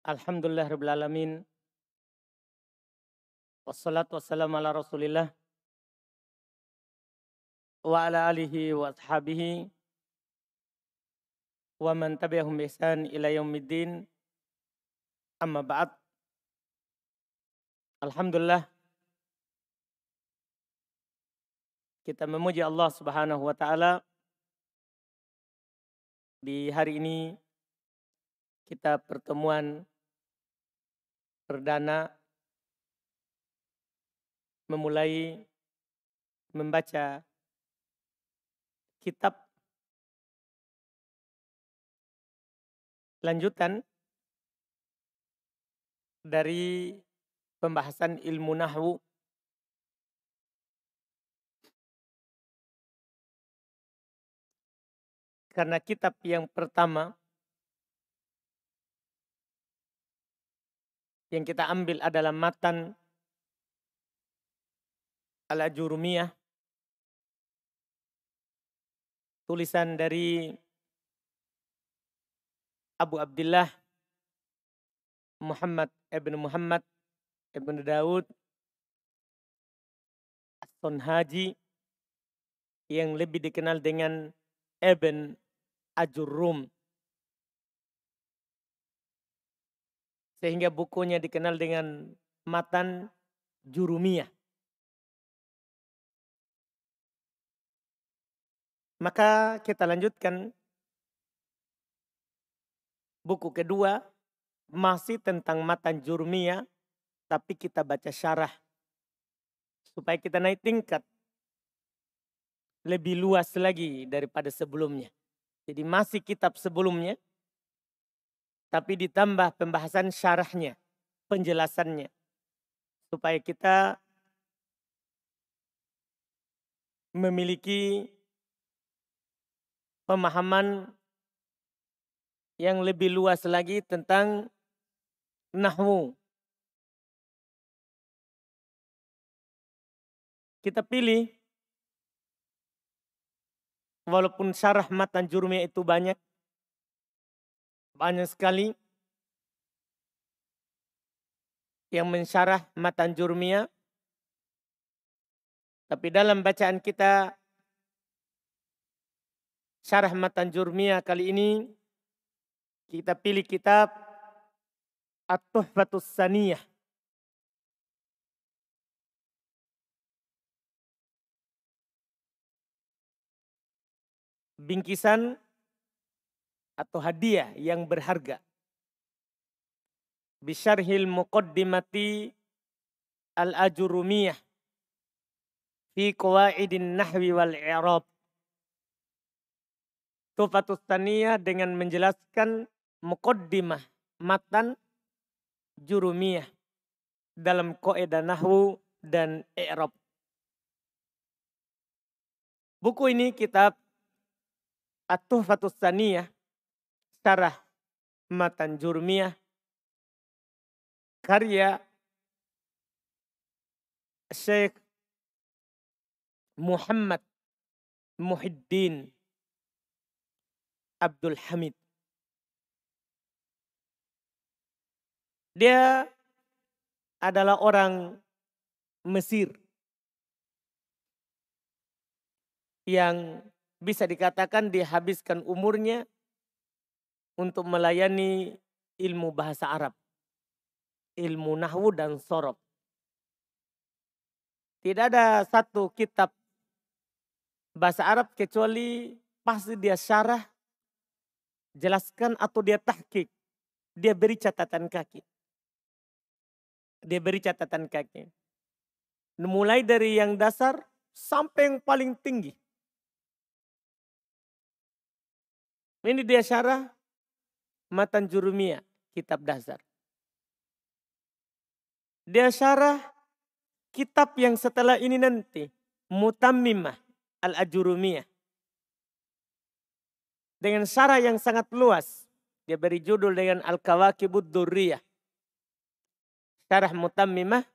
Alhamdulillah Rabbil Alamin. Wassalatu wassalamu ala rasulillah. Wa ala alihi wa ashabihi. Wa man tabi'ahum ihsan ila yaumiddin. Amma ba'd. Alhamdulillah. Kita memuji Allah subhanahu wa ta'ala. Di hari ini kita pertemuan perdana memulai membaca kitab lanjutan dari pembahasan ilmu nahwu. Karena kitab yang pertama yang kita ambil adalah matan Al-Ajurumiyah. Tulisan dari Abu Abdullah Muhammad ibn Muhammad ibn Daud As-Sunhaji yang lebih dikenal dengan Ibn Ajurum. Sehingga bukunya dikenal dengan Matan Jurumiyah. Maka kita lanjutkan buku kedua masih tentang matan jurumiyah tapi kita baca syarah supaya kita naik tingkat lebih luas lagi daripada sebelumnya. Jadi masih kitab sebelumnya tapi ditambah pembahasan syarahnya, penjelasannya. Supaya kita memiliki pemahaman yang lebih luas lagi tentang nahwu. Kita pilih walaupun syarah matan jurumiyah itu banyak banyak sekali yang mensyarah matan jurmiyah. Tapi dalam bacaan kita syarah matan jurmiyah kali ini kita pilih kitab At-Tuhfatus Saniyah. Bingkisan atau hadiah yang berharga. Bisyarhil muqaddimati al-ajurumiyah fi qawaidin nahwi wal i'rab. Tufatus Taniyah dengan menjelaskan muqaddimah matan jurumiyah dalam kaidah nahwu dan i'rab. Buku ini kitab At-Tuhfatus Saniyah Syarah Matan Jurmiyah karya Syekh Muhammad Muhiddin Abdul Hamid. Dia adalah orang Mesir yang bisa dikatakan dihabiskan umurnya untuk melayani ilmu bahasa Arab. Ilmu nahwu dan sorob. Tidak ada satu kitab bahasa Arab kecuali pasti dia syarah, jelaskan atau dia tahkik. Dia beri catatan kaki. Dia beri catatan kaki. Mulai dari yang dasar sampai yang paling tinggi. Ini dia syarah Matan Jurumiyah, kitab dasar. Dia syarah kitab yang setelah ini nanti. Mutammimah al-Ajurumiyah. Dengan syarah yang sangat luas. Dia beri judul dengan Al-Kawakibud Durriyah. Syarah Mutammimah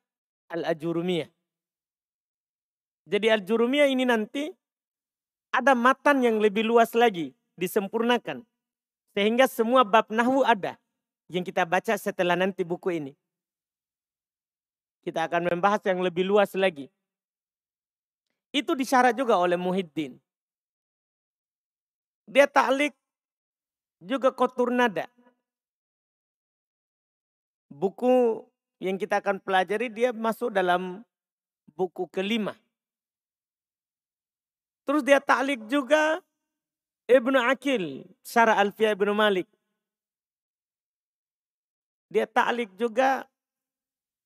al-Ajurumiyah. Jadi Al-Jurumiyah ini nanti ada matan yang lebih luas lagi disempurnakan. Sehingga semua bab nahwu ada. yang kita baca setelah nanti buku ini. Kita akan membahas yang lebih luas lagi. Itu disyarat juga oleh Muhyiddin. Dia taklik juga kotur nada. Buku yang kita akan pelajari dia masuk dalam buku kelima. Terus dia taklik juga Ibnu Akil, Syara Alfiyah Ibnu Malik. Dia taklik juga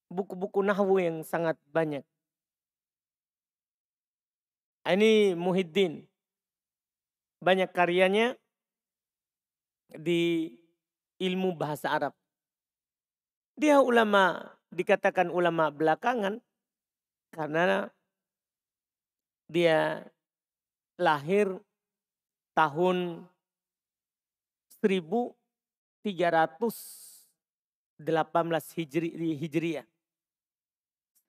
buku-buku nahwu yang sangat banyak. Ini Muhyiddin. Banyak karyanya di ilmu bahasa Arab. Dia ulama, dikatakan ulama belakangan karena dia lahir tahun 1318 Hijri, Hijriah.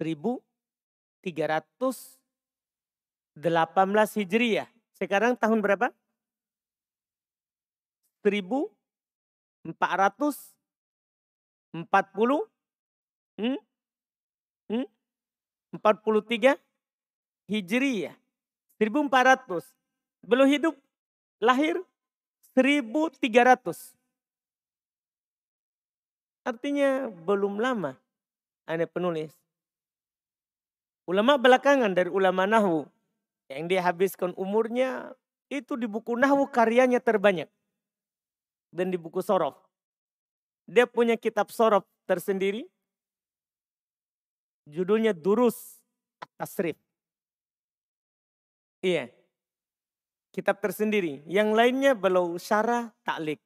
1318 Hijriah. Sekarang tahun berapa? 1440 hmm? Hmm? 43 Hijriah. 1400. Belum hidup, lahir 1300. Artinya belum lama ada penulis. Ulama belakangan dari ulama Nahu yang dia habiskan umurnya itu di buku Nahu karyanya terbanyak. Dan di buku Sorof. Dia punya kitab Sorof tersendiri. Judulnya Durus Tasrif. Iya. Kitab tersendiri. Yang lainnya belum syarah taklik.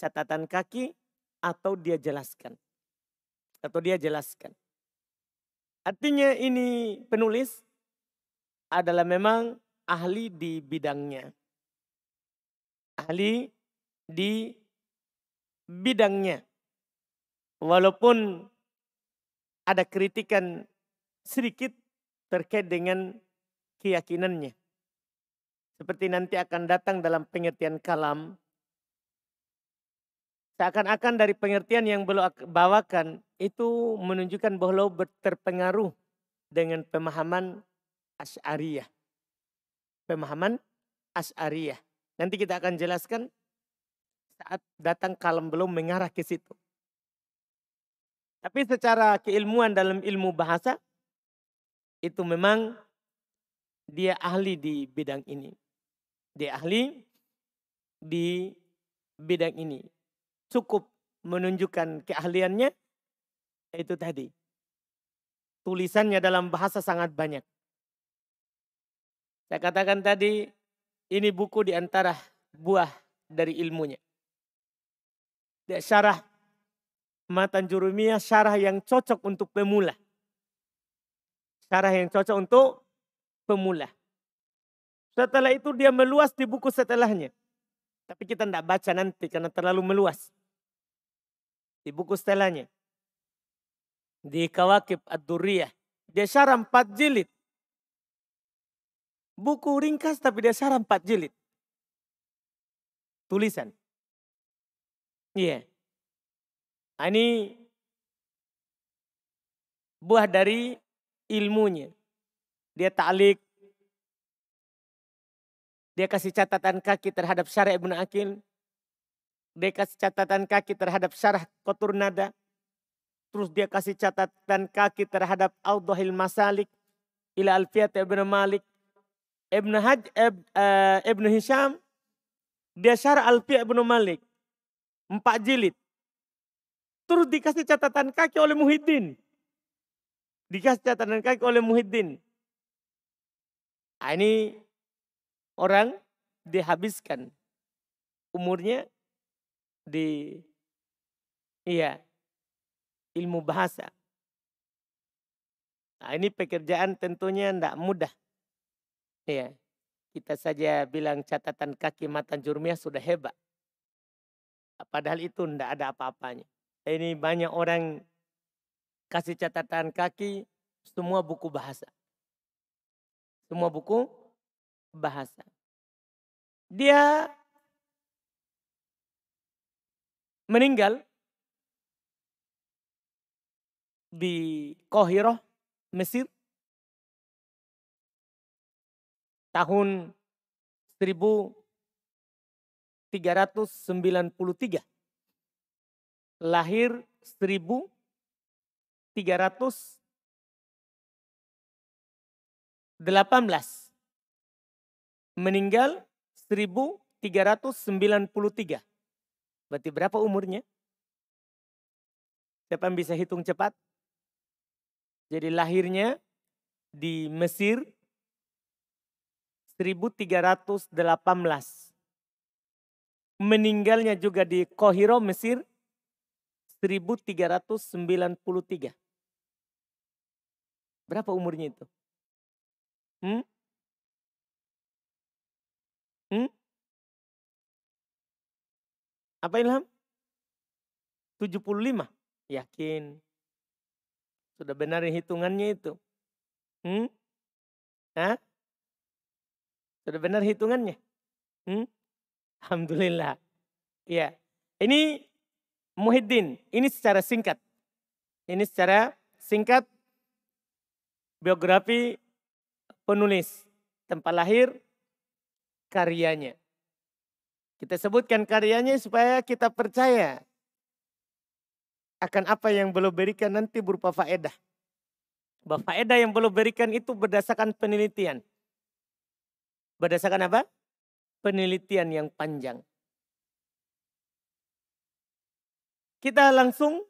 Catatan kaki atau dia jelaskan. Atau dia jelaskan. Artinya ini penulis adalah memang ahli di bidangnya. Ahli di bidangnya. Walaupun ada kritikan sedikit terkait dengan keyakinannya. Seperti nanti akan datang dalam pengertian kalam. Seakan-akan dari pengertian yang beliau bawakan itu menunjukkan bahwa terpengaruh dengan pemahaman Asy'ariyah. Pemahaman Asy'ariyah. Nanti kita akan jelaskan saat datang kalam belum mengarah ke situ. Tapi secara keilmuan dalam ilmu bahasa itu memang dia ahli di bidang ini. Dia ahli di bidang ini. Cukup menunjukkan keahliannya itu tadi. Tulisannya dalam bahasa sangat banyak. Saya katakan tadi ini buku di antara buah dari ilmunya. Dia syarah Matan Jurumiyah syarah yang cocok untuk pemula. Syarah yang cocok untuk pemula. Setelah itu dia meluas di buku setelahnya. Tapi kita tidak baca nanti karena terlalu meluas. Di buku setelahnya. Di Kawakib Ad-Durriyah. Dia syarah empat jilid. Buku ringkas tapi dia syarah empat jilid. Tulisan. Iya. Yeah. Ini buah dari ilmunya. Dia ta'lik dia kasih catatan kaki terhadap syarah Ibn Akil. Dia kasih catatan kaki terhadap syarah Kotur Nada. Terus dia kasih catatan kaki terhadap Audhil Masalik. Ila Alfiyat Ibn Malik. Ibn, Haj, Ib, uh, Ibn Hisham. Dia syarah Alfiyat Ibn Malik. Empat jilid. Terus dikasih catatan kaki oleh Muhyiddin. Dikasih catatan kaki oleh Muhyiddin. Nah, ini orang dihabiskan umurnya di iya ilmu bahasa. Nah, ini pekerjaan tentunya tidak mudah. Iya. Kita saja bilang catatan kaki mata jurmiah sudah hebat. Padahal itu tidak ada apa-apanya. Ini banyak orang kasih catatan kaki semua buku bahasa. Semua buku bahasa. Dia meninggal di Kohiroh, Mesir. Tahun 1393. Lahir 1318. Meninggal 1393. Berarti berapa umurnya? Siapa yang bisa hitung cepat? Jadi lahirnya di Mesir 1318. Meninggalnya juga di Kohiro, Mesir 1393. Berapa umurnya itu? Hmm? Hmm? Apa Ilham? 75. Yakin. Sudah benar hitungannya itu. Hmm? Hah? Sudah benar hitungannya? Hmm? Alhamdulillah. Ya. Ini Muhyiddin. Ini secara singkat. Ini secara singkat biografi penulis. Tempat lahir, karyanya. Kita sebutkan karyanya supaya kita percaya akan apa yang belum berikan nanti berupa faedah. Bahwa faedah yang belum berikan itu berdasarkan penelitian. Berdasarkan apa? Penelitian yang panjang. Kita langsung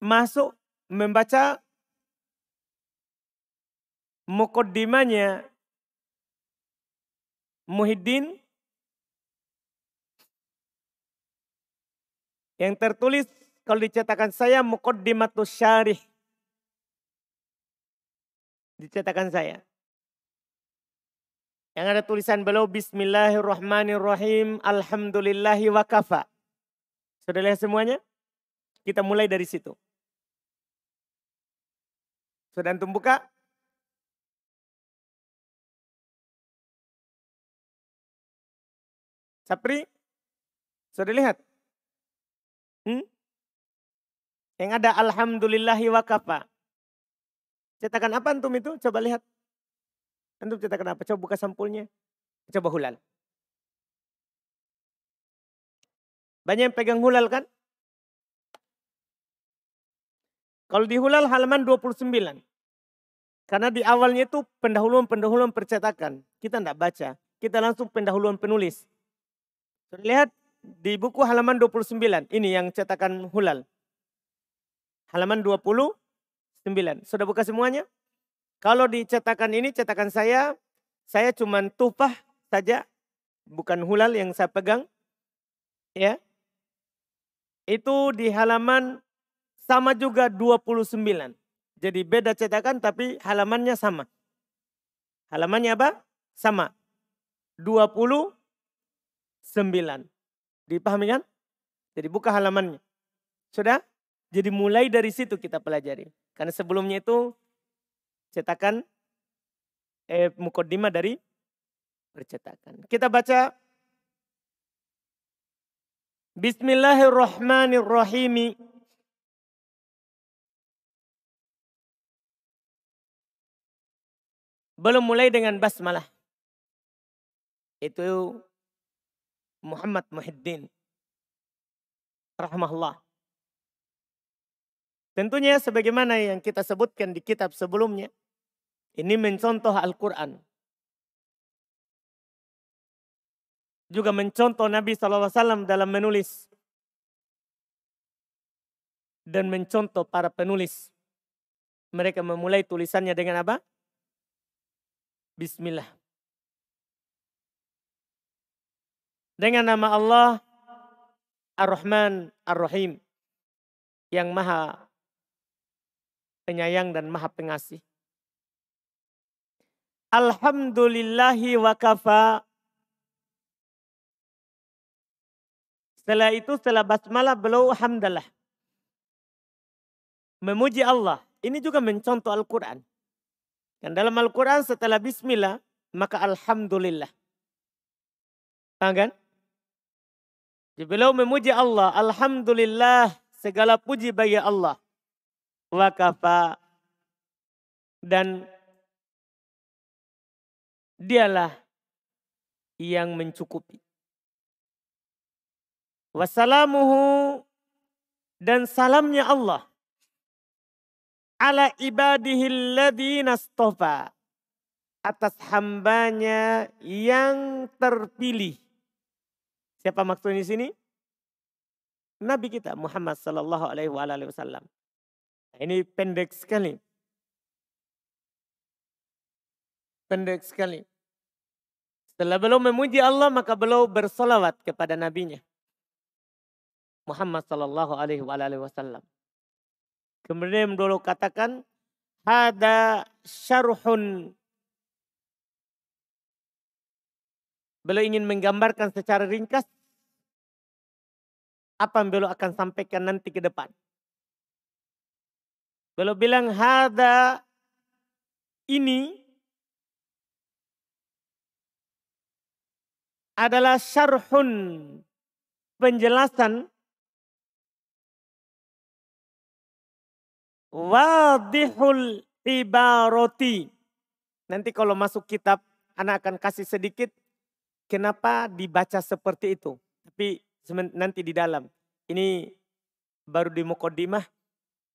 masuk membaca mukaddimanya Muhyiddin yang tertulis kalau dicetakan saya muqaddimatus syarih dicetakan saya yang ada tulisan beliau Bismillahirrahmanirrahim Alhamdulillahi wa kafa. Sudah lihat semuanya? Kita mulai dari situ. Sudah antum buka? Sapri? Sudah lihat? Hmm? Yang ada Alhamdulillahi wa kafa. Cetakan apa antum itu? Coba lihat. Antum cetak kenapa? Coba buka sampulnya. Coba hulal. Banyak yang pegang hulal kan? Kalau di hulal halaman 29. Karena di awalnya itu pendahuluan-pendahuluan percetakan. Kita tidak baca. Kita langsung pendahuluan penulis. Sudah lihat di buku halaman 29. Ini yang cetakan hulal. Halaman 29. Sudah buka semuanya? Kalau di cetakan ini, cetakan saya, saya cuma tupah saja, bukan hulal yang saya pegang. Ya. Itu di halaman sama juga 29. Jadi beda cetakan tapi halamannya sama. Halamannya apa? Sama. 29. Dipahami kan? Jadi buka halamannya. Sudah? Jadi mulai dari situ kita pelajari. Karena sebelumnya itu cetakan eh, mukodima dari percetakan. Kita baca Bismillahirrahmanirrahim. Belum mulai dengan basmalah. Itu Muhammad Muhyiddin. Rahmahullah. Tentunya sebagaimana yang kita sebutkan di kitab sebelumnya. Ini mencontoh Al-Quran. Juga mencontoh Nabi SAW dalam menulis. Dan mencontoh para penulis. Mereka memulai tulisannya dengan apa? Bismillah. Dengan nama Allah Ar-Rahman Ar-Rahim. Yang maha penyayang dan maha pengasih. Alhamdulillahi wa kafa. Setelah itu setelah basmalah beliau hamdalah. Memuji Allah. Ini juga mencontoh Al-Quran. Dan dalam Al-Quran setelah bismillah maka alhamdulillah. Paham kan? Beliau memuji Allah. Alhamdulillah segala puji bagi Allah. Wa kafa dan dialah yang mencukupi. Wassalamuhu dan salamnya Allah ala ibadihi alladhina atas hambanya yang terpilih. Siapa maksudnya di sini? Nabi kita Muhammad sallallahu alaihi wasallam. Ini pendek sekali. Pendek sekali. Setelah beliau memuji Allah maka beliau bersolawat kepada nabinya. Muhammad sallallahu alaihi wasallam. Kemudian beliau katakan ada syarhun Beliau ingin menggambarkan secara ringkas apa yang beliau akan sampaikan nanti ke depan. Beliau bilang hada ini adalah syarhun penjelasan wadihul ibaroti. Nanti kalau masuk kitab, anak akan kasih sedikit kenapa dibaca seperti itu. Tapi nanti di dalam. Ini baru di mukodimah,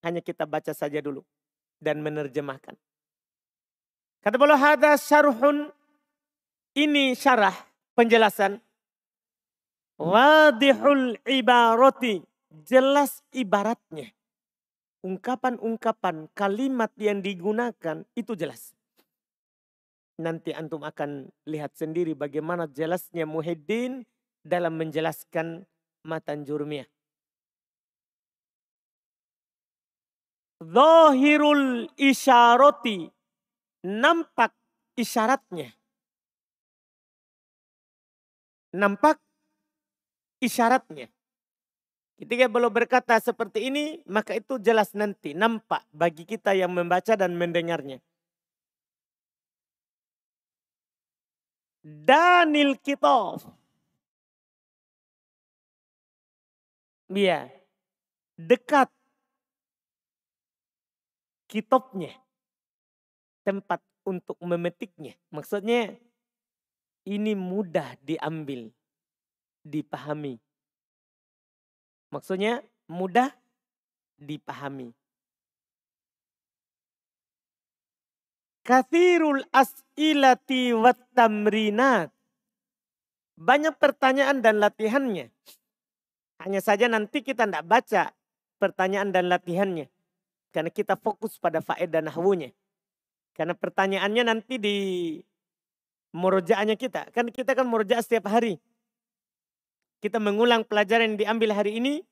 hanya kita baca saja dulu dan menerjemahkan. Kata beliau hada syarhun ini syarah penjelasan wadihul ibarati jelas ibaratnya ungkapan-ungkapan kalimat yang digunakan itu jelas nanti antum akan lihat sendiri bagaimana jelasnya Muhyiddin dalam menjelaskan matan jurmiyah. Zahirul isyarati nampak isyaratnya. Nampak isyaratnya. Ketika beliau berkata seperti ini, maka itu jelas nanti nampak bagi kita yang membaca dan mendengarnya. Danil Kitof. Iya. Dekat kitopnya. Tempat untuk memetiknya. Maksudnya ini mudah diambil, dipahami. Maksudnya mudah dipahami. Kathirul as'ilati wat tamrinat. Banyak pertanyaan dan latihannya. Hanya saja nanti kita tidak baca pertanyaan dan latihannya. Karena kita fokus pada faedah nahwunya. Karena pertanyaannya nanti di murojaahnya kita. Kan kita kan murojaah setiap hari. Kita mengulang pelajaran yang diambil hari ini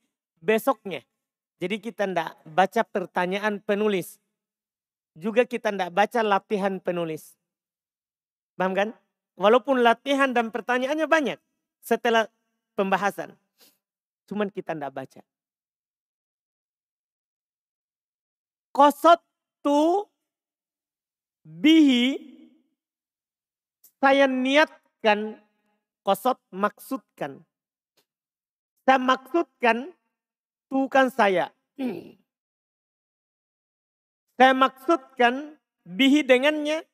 besoknya. Jadi kita tidak baca pertanyaan penulis juga kita tidak baca latihan penulis. Paham kan? Walaupun latihan dan pertanyaannya banyak setelah pembahasan. Cuman kita tidak baca. Kosot tu bihi saya niatkan kosot maksudkan. Saya maksudkan tuh kan saya. Saya maksudkan bihi dengannya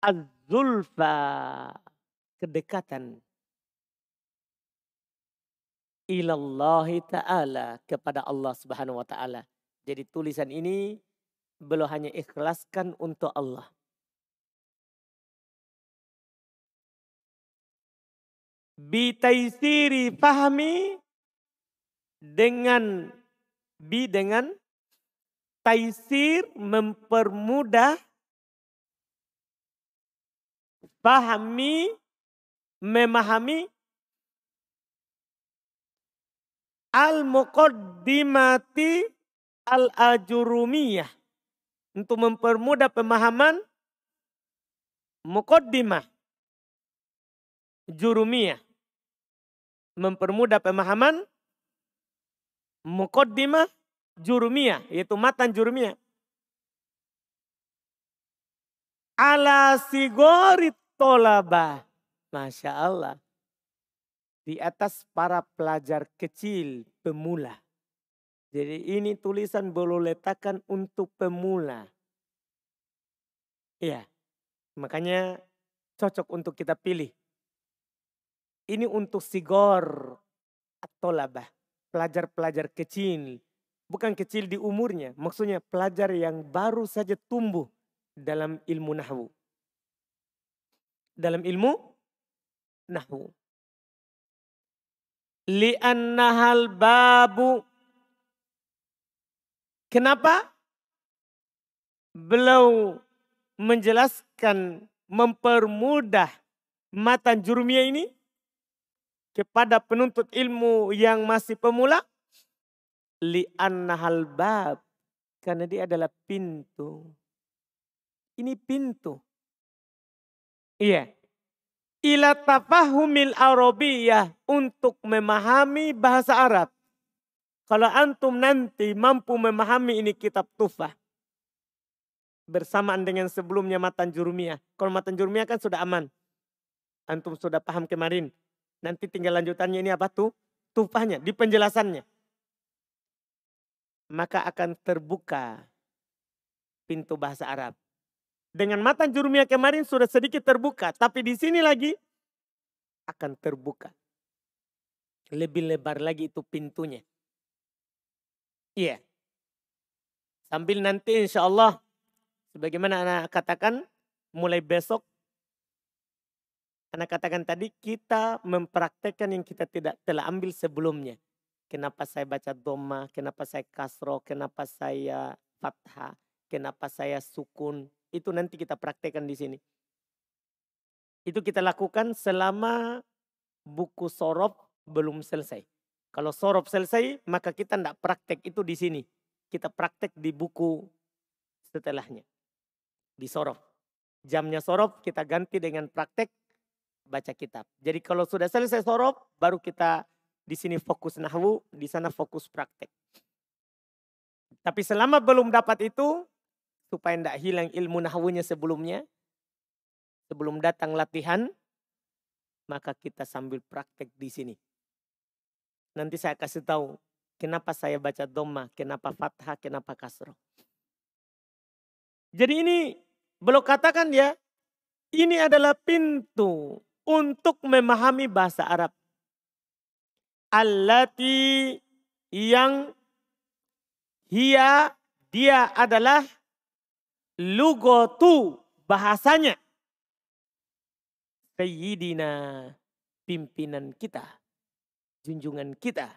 az-zulfa kedekatan ilallahi ta'ala kepada Allah Subhanahu wa taala. Jadi tulisan ini belum hanya ikhlaskan untuk Allah. Bitaisiri pahami dengan bi dengan taisir mempermudah pahami memahami al muqaddimati al ajurumiyah untuk mempermudah pemahaman muqaddimah jurumiyah. Mempermudah pemahaman muqaddimah jurumiyah, yaitu matan jurumiyah. Ala sigorit tolaba. Masya Allah. Di atas para pelajar kecil pemula. Jadi ini tulisan boleh letakkan untuk pemula. Iya. Makanya cocok untuk kita pilih. Ini untuk sigor atau labah. Pelajar-pelajar kecil. Bukan kecil di umurnya. Maksudnya pelajar yang baru saja tumbuh dalam ilmu nahwu. Dalam ilmu nahwu. Li'annahal babu Kenapa? Beliau menjelaskan, mempermudah matan jurumiyah ini kepada penuntut ilmu yang masih pemula. Li'annahal bab. Karena dia adalah pintu. Ini pintu. Iya. Ila tafahumil arabiyah untuk memahami bahasa Arab. Kalau antum nanti mampu memahami ini kitab tufah. Bersamaan dengan sebelumnya matan jurumiyah. Kalau matan jurumiyah kan sudah aman. Antum sudah paham kemarin. Nanti tinggal lanjutannya ini apa tuh? Tufahnya, di penjelasannya. Maka akan terbuka pintu bahasa Arab. Dengan matan jurumiyah kemarin sudah sedikit terbuka. Tapi di sini lagi akan terbuka. Lebih lebar lagi itu pintunya. Iya. Sambil nanti insya Allah, sebagaimana anak katakan, mulai besok, anak katakan tadi, kita mempraktekkan yang kita tidak telah ambil sebelumnya. Kenapa saya baca doma, kenapa saya kasro, kenapa saya fathah, kenapa saya sukun. Itu nanti kita praktekkan di sini. Itu kita lakukan selama buku sorob belum selesai. Kalau sorop selesai, maka kita tidak praktek itu di sini. Kita praktek di buku setelahnya. Di sorop. Jamnya sorop kita ganti dengan praktek baca kitab. Jadi kalau sudah selesai sorop, baru kita di sini fokus nahwu, di sana fokus praktek. Tapi selama belum dapat itu, supaya tidak hilang ilmu nahwunya sebelumnya, sebelum datang latihan, maka kita sambil praktek di sini. Nanti saya kasih tahu kenapa saya baca doma, kenapa fathah, kenapa kasroh. Jadi ini belum katakan ya, ini adalah pintu untuk memahami bahasa Arab. Allati yang hia dia adalah lugotu bahasanya. Sayyidina pimpinan kita junjungan kita.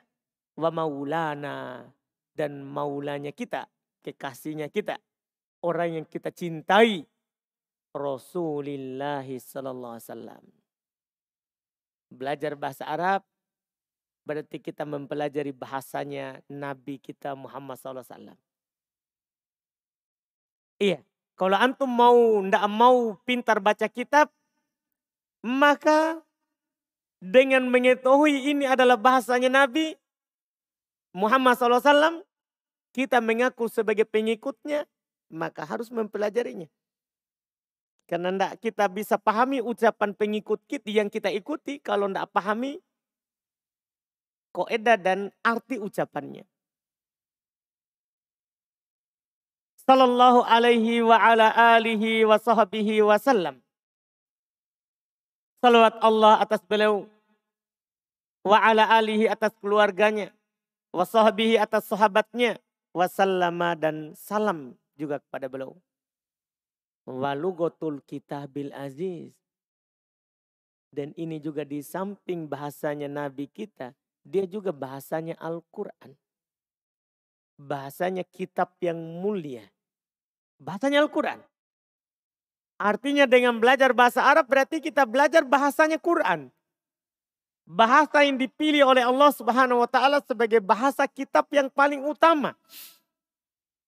Wa maulana dan maulanya kita, kekasihnya kita, orang yang kita cintai. Rasulullah sallallahu alaihi wasallam. Belajar bahasa Arab berarti kita mempelajari bahasanya Nabi kita Muhammad wasallam. Iya, kalau antum mau ndak mau pintar baca kitab, maka dengan mengetahui ini adalah bahasanya Nabi Muhammad SAW, kita mengaku sebagai pengikutnya, maka harus mempelajarinya. Karena tidak kita bisa pahami ucapan pengikut kita yang kita ikuti kalau tidak pahami koedah dan arti ucapannya. Sallallahu alaihi wa ala alihi wa sahbihi wa sallam. Salawat Allah atas beliau wa ala alihi atas keluarganya, wa sahbihi atas sahabatnya, wasallama dan salam juga kepada beliau. Walugotul kitabil aziz. Dan ini juga di samping bahasanya Nabi kita, dia juga bahasanya Al-Quran. Bahasanya kitab yang mulia. Bahasanya Al-Quran. Artinya dengan belajar bahasa Arab berarti kita belajar bahasanya Quran bahasa yang dipilih oleh Allah Subhanahu wa taala sebagai bahasa kitab yang paling utama.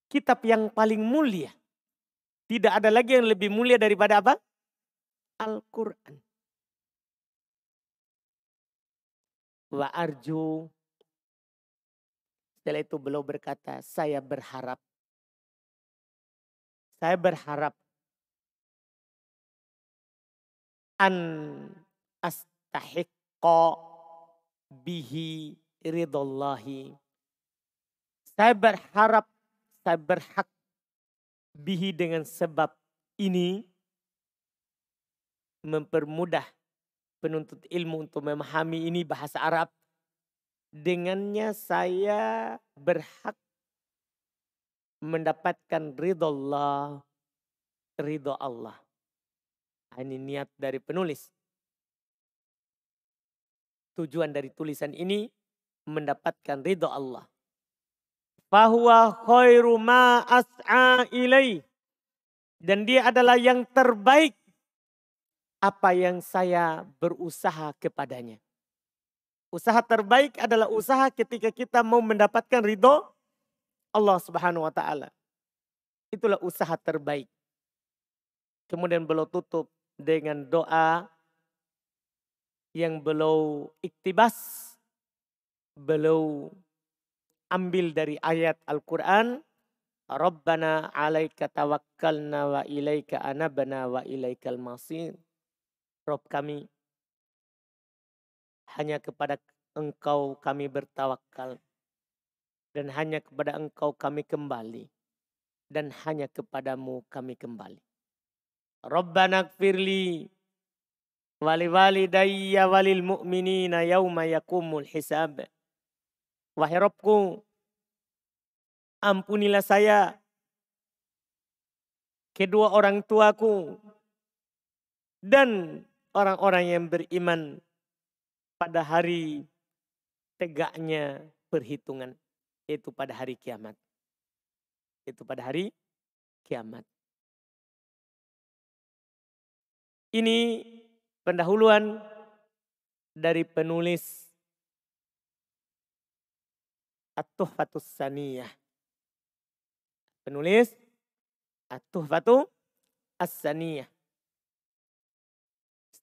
Kitab yang paling mulia. Tidak ada lagi yang lebih mulia daripada apa? Al-Qur'an. Wa arju setelah itu beliau berkata, saya berharap. Saya berharap an astahik bihi ridallahi. Saya berharap, saya berhak bihi dengan sebab ini mempermudah penuntut ilmu untuk memahami ini bahasa Arab. Dengannya saya berhak mendapatkan ridho Allah, ridho Allah. Ini niat dari penulis. Tujuan dari tulisan ini mendapatkan ridho Allah. Fahuwa khairu ma as'a ilai. Dan dia adalah yang terbaik apa yang saya berusaha kepadanya. Usaha terbaik adalah usaha ketika kita mau mendapatkan ridho Allah subhanahu wa ta'ala. Itulah usaha terbaik. Kemudian beliau tutup dengan doa yang beliau iktibas, beliau ambil dari ayat Al-Quran, Rabbana alaika tawakkalna wa ilaika anabna wa ilaikal masir. Rob kami, hanya kepada engkau kami bertawakal. Dan hanya kepada engkau kami kembali. Dan hanya kepadamu kami kembali. Rabbana gfirli wali walidayya walil mu'minina yauma yakumul hisab. Wahai Robku, ampunilah saya, kedua orang tuaku, dan orang-orang yang beriman pada hari tegaknya perhitungan. Itu pada hari kiamat. Itu pada hari kiamat. Ini pendahuluan dari penulis At-Tuhfatus Saniyah. Penulis At-Tuhfatu As-Saniyah.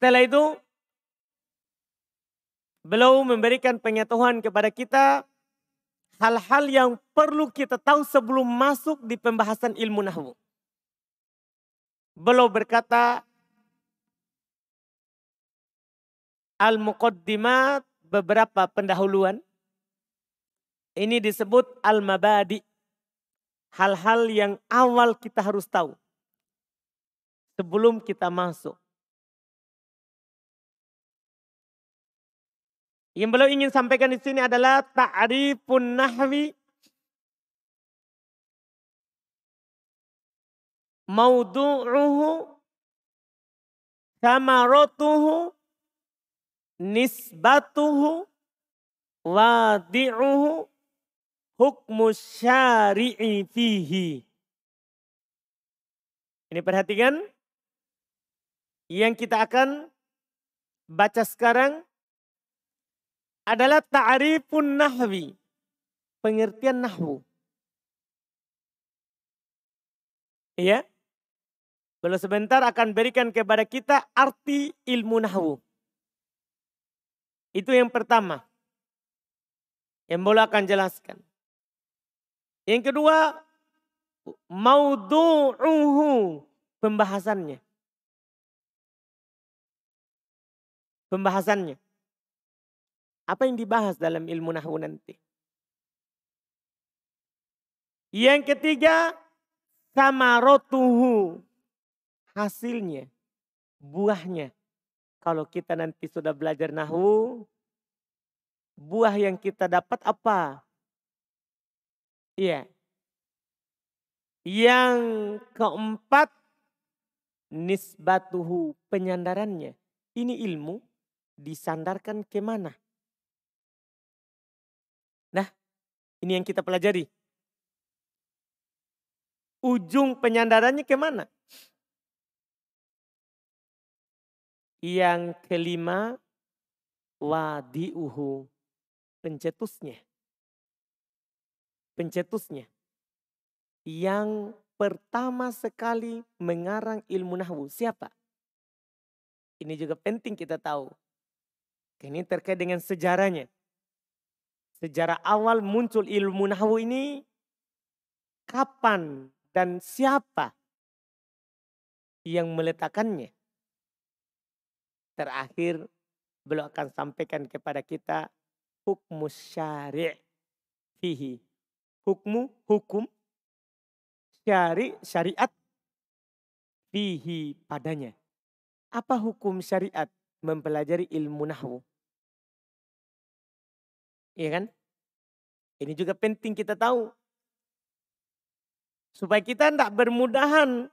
Setelah itu beliau memberikan pengetahuan kepada kita hal-hal yang perlu kita tahu sebelum masuk di pembahasan ilmu nahwu. Beliau berkata, al-muqaddimat beberapa pendahuluan. Ini disebut al-mabadi. Hal-hal yang awal kita harus tahu. Sebelum kita masuk. Yang beliau ingin sampaikan di sini adalah ta'rifun nahwi. Maudu'uhu. Samaratuhu nisbatuhu. Wadi'uhu. Hukmu syari'i fihi. Ini perhatikan. Yang kita akan baca sekarang adalah ta'rifun nahwi. Pengertian nahwu. Iya. Belum sebentar akan berikan kepada kita arti ilmu nahwu. Itu yang pertama. Yang boleh akan jelaskan. Yang kedua, maudu'uhu pembahasannya. Pembahasannya. Apa yang dibahas dalam ilmu nahwu nanti? Yang ketiga, samarotuhu. Hasilnya, buahnya. Kalau kita nanti sudah belajar nahu, buah yang kita dapat apa? Iya. Yang keempat, nisbatuhu, penyandarannya. Ini ilmu disandarkan ke mana? Nah, ini yang kita pelajari. Ujung penyandarannya ke mana? Yang kelima, wadiuhu, pencetusnya. Pencetusnya. Yang pertama sekali mengarang ilmu nahwu, siapa? Ini juga penting kita tahu. Ini terkait dengan sejarahnya. Sejarah awal muncul ilmu nahwu ini kapan dan siapa yang meletakkannya? terakhir beliau akan sampaikan kepada kita hukum syari' fihi. hukmu, hukum, syari, syariat, fihi padanya. Apa hukum syariat mempelajari ilmu nahwu? Iya kan? Ini juga penting kita tahu. Supaya kita tidak bermudahan.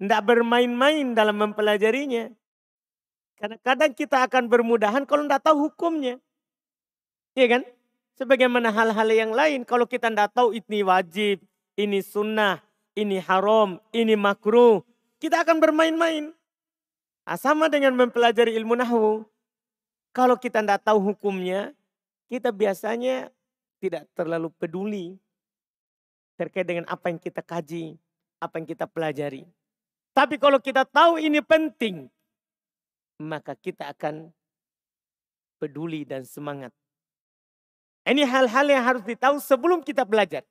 Tidak bermain-main dalam mempelajarinya. Karena kadang kita akan bermudahan kalau tidak tahu hukumnya. Iya kan? Sebagaimana hal-hal yang lain. Kalau kita tidak tahu ini wajib, ini sunnah, ini haram, ini makruh. Kita akan bermain-main. Nah, sama dengan mempelajari ilmu nahwu. Kalau kita tidak tahu hukumnya, kita biasanya tidak terlalu peduli terkait dengan apa yang kita kaji, apa yang kita pelajari. Tapi kalau kita tahu ini penting, maka kita akan peduli dan semangat. Ini hal-hal yang harus ditahu sebelum kita belajar.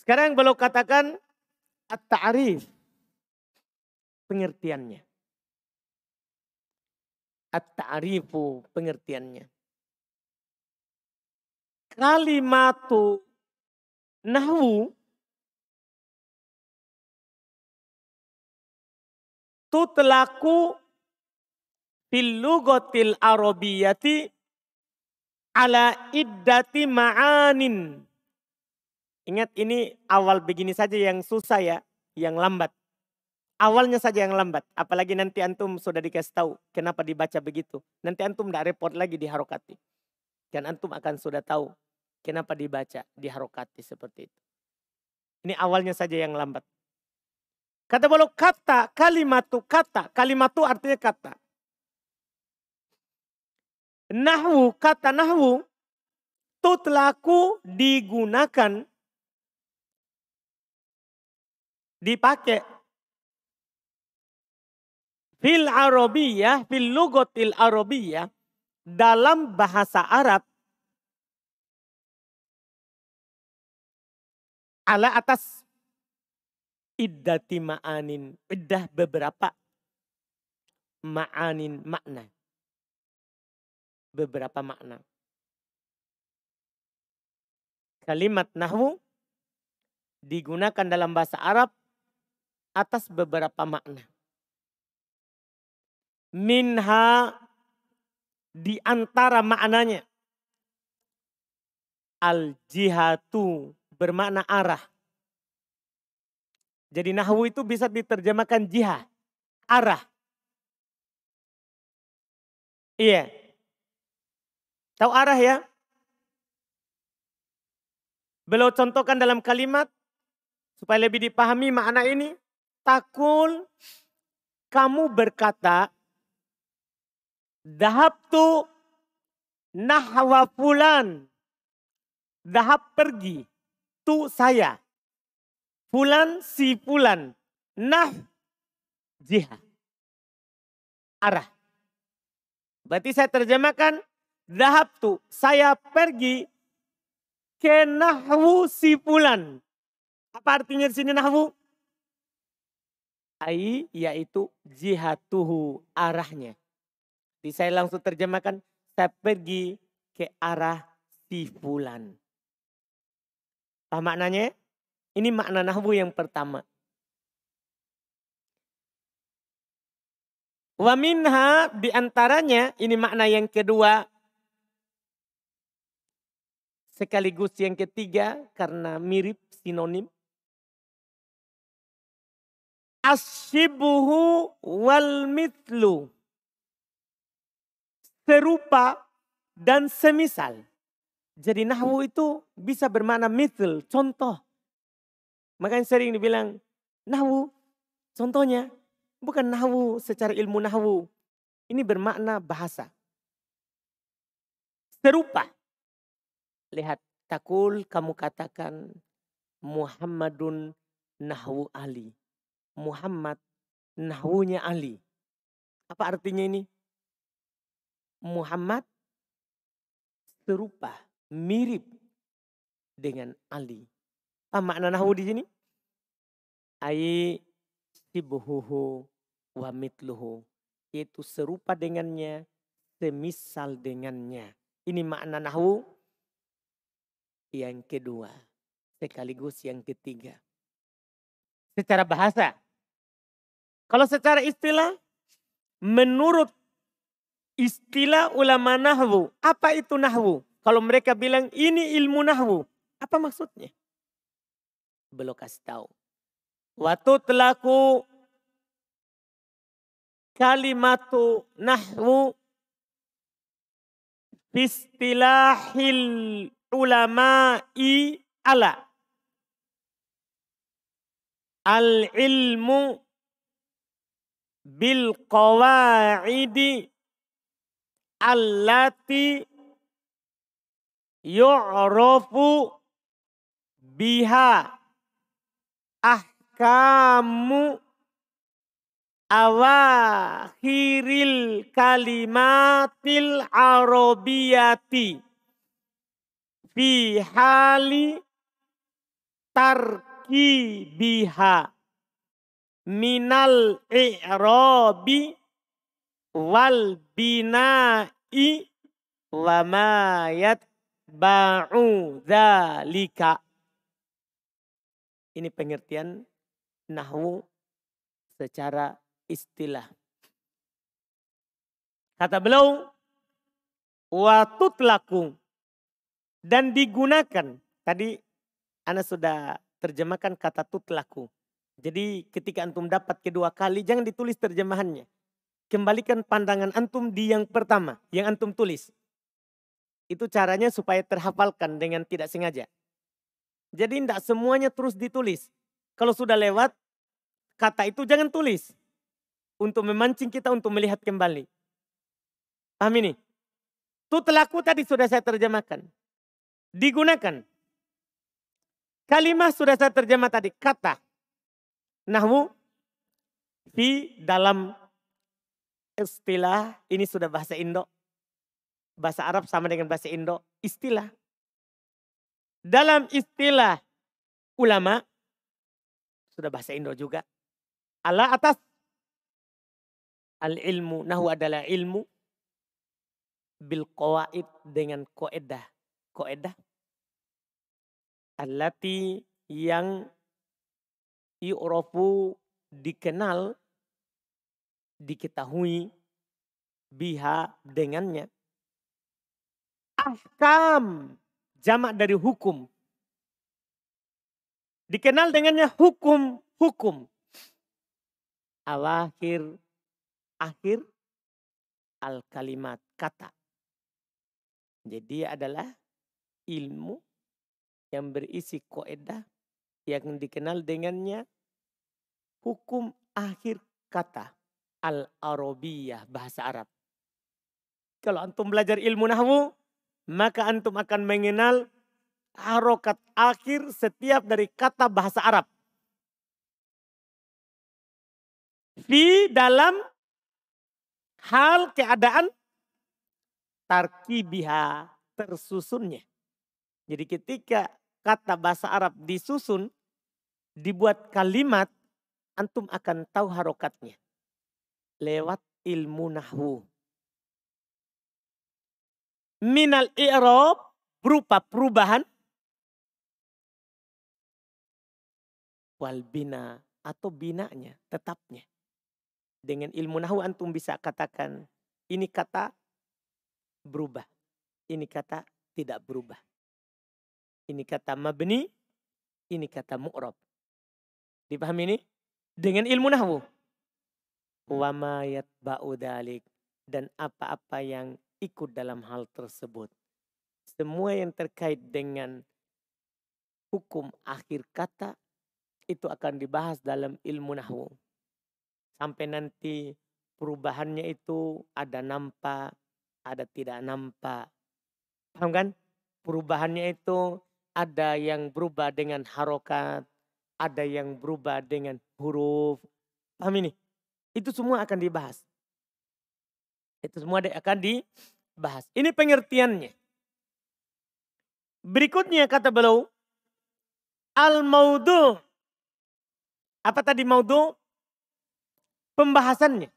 Sekarang beliau katakan at-ta'rif. Pengertiannya. At-ta'rifu pengertiannya kalimatu nahwu tutlaku fil lugatil arabiyati ala iddati ma'anin. Ingat ini awal begini saja yang susah ya, yang lambat. Awalnya saja yang lambat, apalagi nanti antum sudah dikasih tahu kenapa dibaca begitu. Nanti antum tidak repot lagi di harokati. Dan antum akan sudah tahu Kenapa dibaca di harokati seperti itu? Ini awalnya saja yang lambat. Kata bolo kata, kalimat tu kata. Kalimat tu artinya kata. Nahwu, kata nahwu. Tutlaku digunakan. Dipakai. Fil Arabiyah, fil lugotil Arabiyah. Dalam bahasa Arab ala atas iddati ma'anin. Iddah beberapa ma'anin makna. Beberapa makna. Kalimat nahwu digunakan dalam bahasa Arab atas beberapa makna. Minha di antara maknanya al jihatu bermakna arah. Jadi nahwu itu bisa diterjemahkan jihad, arah. Iya. Tahu arah ya? Beliau contohkan dalam kalimat supaya lebih dipahami makna ini. Takul kamu berkata dahab tu nahwa fulan. Dahab pergi itu saya. Fulan si fulan. Nah jihad. Arah. Berarti saya terjemahkan. Dahab tu saya pergi ke nahwu si fulan. Apa artinya di sini nahwu? Ai yaitu jihatuhu arahnya. Jadi saya langsung terjemahkan saya pergi ke arah si fulan. Apa maknanya? Ini makna nahwu yang pertama. Wa minha di antaranya, ini makna yang kedua. Sekaligus yang ketiga karena mirip sinonim. Asyibuhu wal mitlu. Serupa dan semisal. Jadi nahwu itu bisa bermakna mithl, contoh. Makanya sering dibilang nahwu, contohnya bukan nahwu secara ilmu nahwu. Ini bermakna bahasa. Serupa. Lihat, takul kamu katakan Muhammadun nahwu Ali. Muhammad nahwunya Ali. Apa artinya ini? Muhammad serupa mirip dengan Ali. Apa makna nahu di sini? Ai sibuhuhu wa mitluhu. Yaitu serupa dengannya, semisal dengannya. Ini makna nahu yang kedua, sekaligus yang ketiga. Secara bahasa. Kalau secara istilah, menurut istilah ulama nahwu, apa itu nahwu? Kalau mereka bilang ini ilmu nahwu, apa maksudnya? Belum kasih tahu. Waktu telaku kalimatu nahwu istilahil ulama'i ala al ilmu bil qawaidi allati yu'rafu biha. Ahkamu awakhiril kalimatil arabiyati. Fi hali tarki biha minal i'rabi wal bina'i wa ma yatba'u dzalika ini pengertian nahwu secara istilah. Kata beliau, watutlaku dan digunakan. Tadi Anda sudah terjemahkan kata tutlaku. Jadi ketika antum dapat kedua kali jangan ditulis terjemahannya. Kembalikan pandangan antum di yang pertama, yang antum tulis. Itu caranya supaya terhafalkan dengan tidak sengaja. Jadi tidak semuanya terus ditulis. Kalau sudah lewat, kata itu jangan tulis. Untuk memancing kita untuk melihat kembali. Paham ini? Tutlaku tadi sudah saya terjemahkan. Digunakan. Kalimat sudah saya terjemah tadi. Kata. Nahwu. Di dalam istilah. Ini sudah bahasa Indo. Bahasa Arab sama dengan bahasa Indo. Istilah. Dalam istilah ulama. Sudah bahasa Indo juga ala atas al ilmu nahu adalah ilmu bil qawaid dengan koedah koedah allati yang yu'rafu dikenal diketahui biha dengannya. Ahkam jamak dari hukum. Dikenal dengannya hukum hukum. Awakhir akhir al kalimat kata. Jadi adalah ilmu yang berisi koedah yang dikenal dengannya hukum akhir kata al arabiyah bahasa Arab. Kalau antum belajar ilmu nahwu, maka antum akan mengenal harokat akhir setiap dari kata bahasa Arab. Fi dalam hal keadaan tarkibiha tersusunnya. Jadi ketika kata bahasa Arab disusun, dibuat kalimat, antum akan tahu harokatnya. Lewat ilmu nahwu. Minal i'rob berupa perubahan. Wal bina atau binanya, tetapnya. Dengan ilmu nahu antum bisa katakan ini kata berubah. Ini kata tidak berubah. Ini kata mabni, ini kata mu'rab. Dipahami ini? Dengan ilmu nahwu. Wa ma yatba'u dalik. Dan apa-apa yang ikut dalam hal tersebut. Semua yang terkait dengan hukum akhir kata itu akan dibahas dalam ilmu nahwu sampai nanti perubahannya itu ada nampak, ada tidak nampak. Paham kan? Perubahannya itu ada yang berubah dengan harokat, ada yang berubah dengan huruf. Paham ini? Itu semua akan dibahas. Itu semua akan dibahas. Ini pengertiannya. Berikutnya kata beliau, al-maudu. Apa tadi maudu? pembahasannya.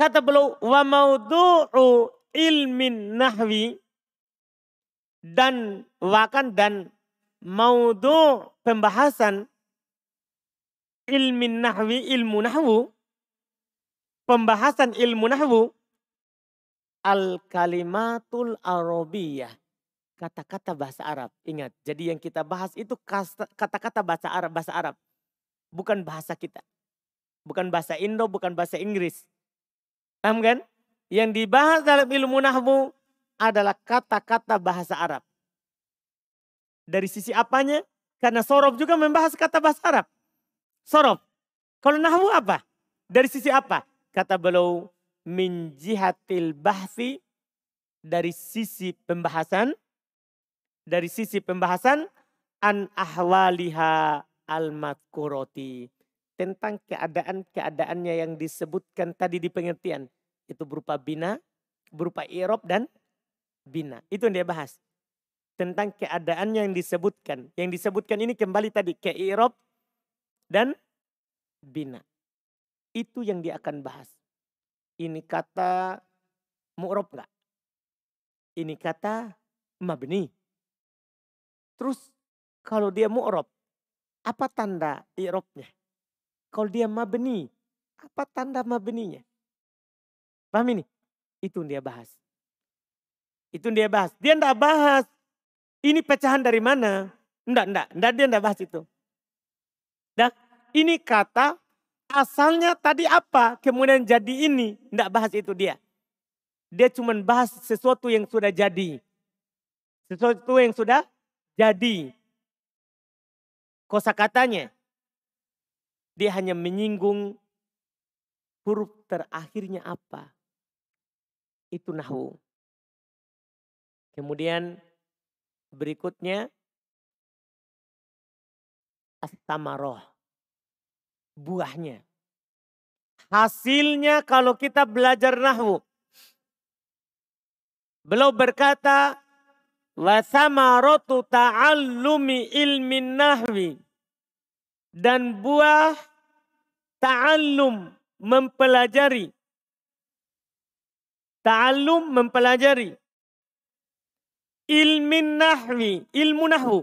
Kata beliau, wa maudu'u ilmin nahwi dan wakan dan maudhu pembahasan ilmin nahwi ilmu nahwu pembahasan ilmu nahwu al kalimatul arabiyah kata-kata bahasa Arab. Ingat, jadi yang kita bahas itu kata-kata bahasa Arab, bahasa Arab. Bukan bahasa kita. Bukan bahasa Indo, bukan bahasa Inggris. Paham kan? Yang dibahas dalam ilmu nahwu adalah kata-kata bahasa Arab. Dari sisi apanya? Karena sorof juga membahas kata bahasa Arab. Sorof. Kalau nahwu apa? Dari sisi apa? Kata beliau, min jihatil bahsi dari sisi pembahasan dari sisi pembahasan an ahwaliha al-madkuroti. Tentang keadaan-keadaannya yang disebutkan tadi di pengertian. Itu berupa bina, berupa irob dan bina. Itu yang dia bahas. Tentang keadaannya yang disebutkan. Yang disebutkan ini kembali tadi ke irob dan bina. Itu yang dia akan bahas. Ini kata mu'rob enggak? Ini kata mabni. Terus kalau dia mu'rob, apa tanda i'robnya? Kalau dia mabni, apa tanda mabninya? Paham ini? Itu dia bahas. Itu dia bahas. Dia enggak bahas. Ini pecahan dari mana? Enggak, enggak. Enggak, dia enggak bahas itu. Ini kata asalnya tadi apa? Kemudian jadi ini. Enggak bahas itu dia. Dia cuma bahas sesuatu yang sudah jadi. Sesuatu yang sudah jadi. Kosa katanya, dia hanya menyinggung huruf terakhirnya apa. Itu nahu. Kemudian berikutnya astamaroh. Buahnya. Hasilnya kalau kita belajar nahu. Beliau berkata, wa samaratu ta'allumi ilmin nahwi dan buah ta'allum mempelajari ta'allum mempelajari ilmin nahwi ilmu nahwu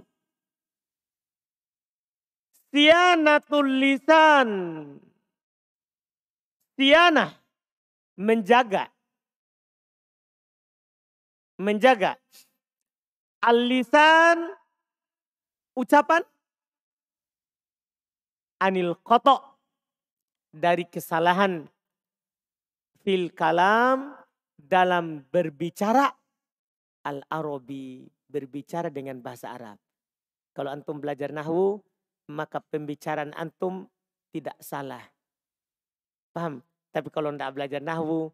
sianatul lisan. Sianah menjaga. Menjaga. Al-lisan ucapan. Anil koto. Dari kesalahan. Fil kalam. Dalam berbicara. Al-arabi berbicara dengan bahasa Arab. Kalau antum belajar nahwu maka pembicaraan antum tidak salah. Paham? Tapi kalau tidak belajar nahwu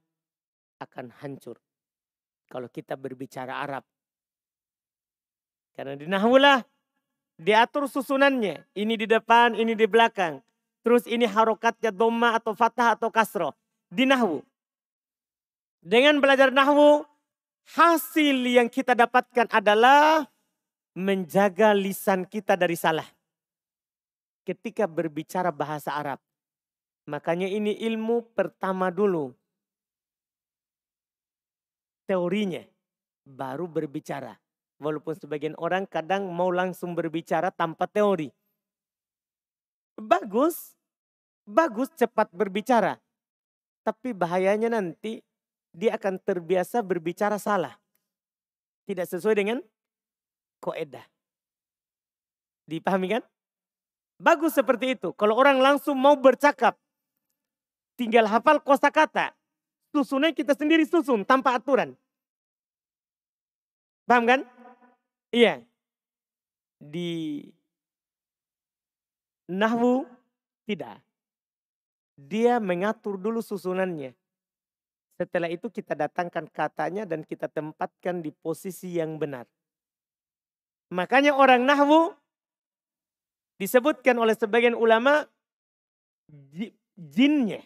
akan hancur. Kalau kita berbicara Arab karena di nahwulah diatur susunannya. Ini di depan, ini di belakang. Terus ini harokatnya doma atau fathah atau kasro. Di nahwu. Dengan belajar nahwu, hasil yang kita dapatkan adalah menjaga lisan kita dari salah. Ketika berbicara bahasa Arab. Makanya ini ilmu pertama dulu. Teorinya. Baru berbicara. Walaupun sebagian orang kadang mau langsung berbicara tanpa teori. Bagus, bagus cepat berbicara. Tapi bahayanya nanti dia akan terbiasa berbicara salah. Tidak sesuai dengan koedah. Dipahami kan? Bagus seperti itu. Kalau orang langsung mau bercakap, tinggal hafal kosakata, susunnya kita sendiri susun tanpa aturan. Paham kan? Iya. Di Nahwu tidak. Dia mengatur dulu susunannya. Setelah itu kita datangkan katanya dan kita tempatkan di posisi yang benar. Makanya orang Nahwu disebutkan oleh sebagian ulama jinnya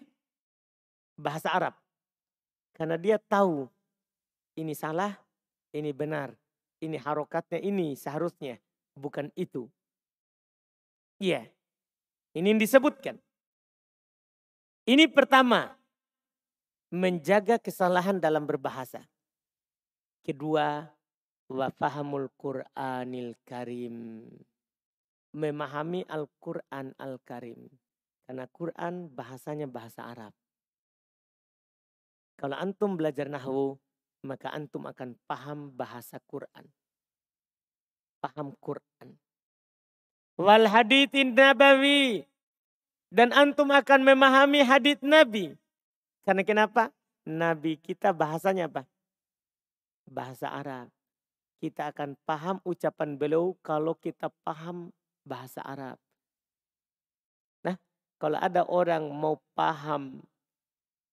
bahasa Arab. Karena dia tahu ini salah, ini benar ini harokatnya ini seharusnya bukan itu. Iya. Ini yang disebutkan. Ini pertama, menjaga kesalahan dalam berbahasa. Kedua, wa fahamul Qur'anil Karim. Memahami Al-Quran Al-Karim. Karena Quran bahasanya bahasa Arab. Kalau antum belajar nahwu, maka antum akan paham bahasa Quran. Paham Quran. Wal hadithin nabawi. Dan antum akan memahami hadith Nabi. Karena kenapa? Nabi kita bahasanya apa? Bahasa Arab. Kita akan paham ucapan beliau kalau kita paham bahasa Arab. Nah, kalau ada orang mau paham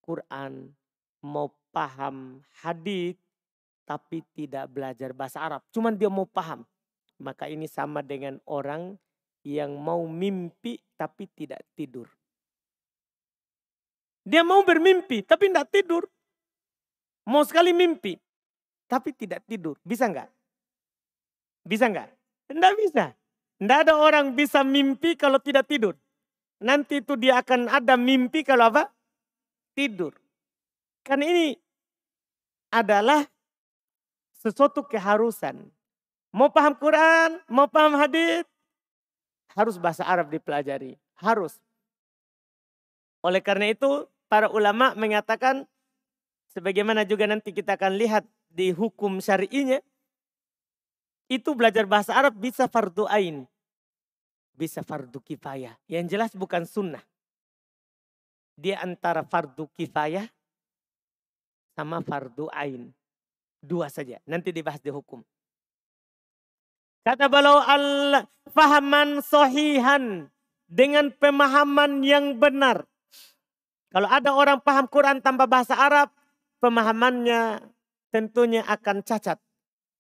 Quran, mau paham hadith, tapi tidak belajar bahasa Arab. Cuman dia mau paham. Maka ini sama dengan orang yang mau mimpi tapi tidak tidur. Dia mau bermimpi tapi tidak tidur. Mau sekali mimpi tapi tidak tidur. Bisa enggak? Bisa enggak? Tidak bisa. Tidak ada orang bisa mimpi kalau tidak tidur. Nanti itu dia akan ada mimpi kalau apa? Tidur. Kan ini adalah sesuatu keharusan. Mau paham Quran, mau paham hadis, harus bahasa Arab dipelajari. Harus. Oleh karena itu para ulama mengatakan sebagaimana juga nanti kita akan lihat di hukum syari'inya itu belajar bahasa Arab bisa fardu ain. Bisa fardu kifayah. Yang jelas bukan sunnah. Dia antara fardu kifayah sama fardu ain. Dua saja. Nanti dibahas di hukum. Kata beliau al fahaman sohihan dengan pemahaman yang benar. Kalau ada orang paham Quran tanpa bahasa Arab, pemahamannya tentunya akan cacat.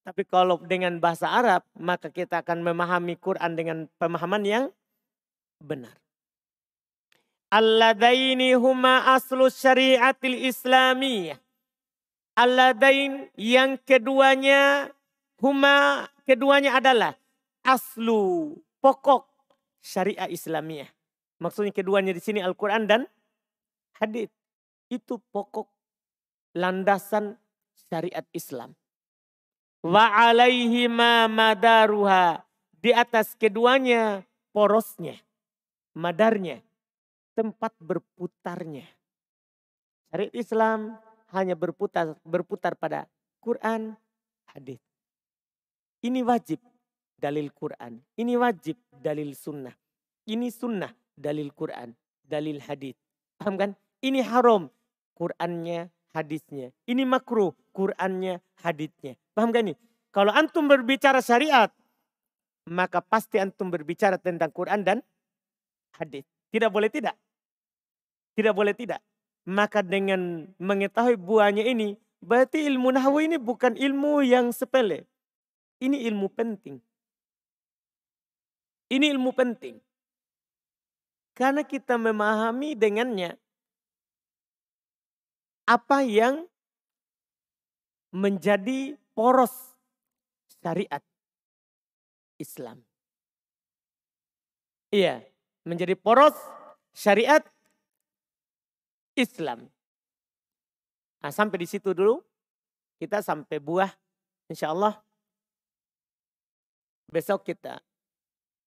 Tapi kalau dengan bahasa Arab, maka kita akan memahami Quran dengan pemahaman yang benar. Alladaini huma aslu syariatil islamiyah. Alladain yang keduanya huma keduanya adalah aslu pokok syariah Islamiyah. Maksudnya keduanya di sini Al-Quran dan hadis. Itu pokok landasan syariat Islam. Wa alaihi ma madaruha. Di atas keduanya porosnya, madarnya, tempat berputarnya. Syariat Islam hanya berputar berputar pada Quran, hadis. Ini wajib dalil Quran. Ini wajib dalil sunnah. Ini sunnah dalil Quran. Dalil hadis. Paham kan? Ini haram. Qurannya, hadisnya. Ini makruh. Qurannya, hadisnya. Paham kan ini? Kalau antum berbicara syariat, maka pasti antum berbicara tentang Quran dan hadis. Tidak boleh tidak. Tidak boleh tidak. Maka dengan mengetahui buahnya ini, berarti ilmu nahwu ini bukan ilmu yang sepele. Ini ilmu penting. Ini ilmu penting. Karena kita memahami dengannya apa yang menjadi poros syariat Islam. Iya, menjadi poros syariat Islam. Nah, sampai di situ dulu. Kita sampai buah insya Allah Besok kita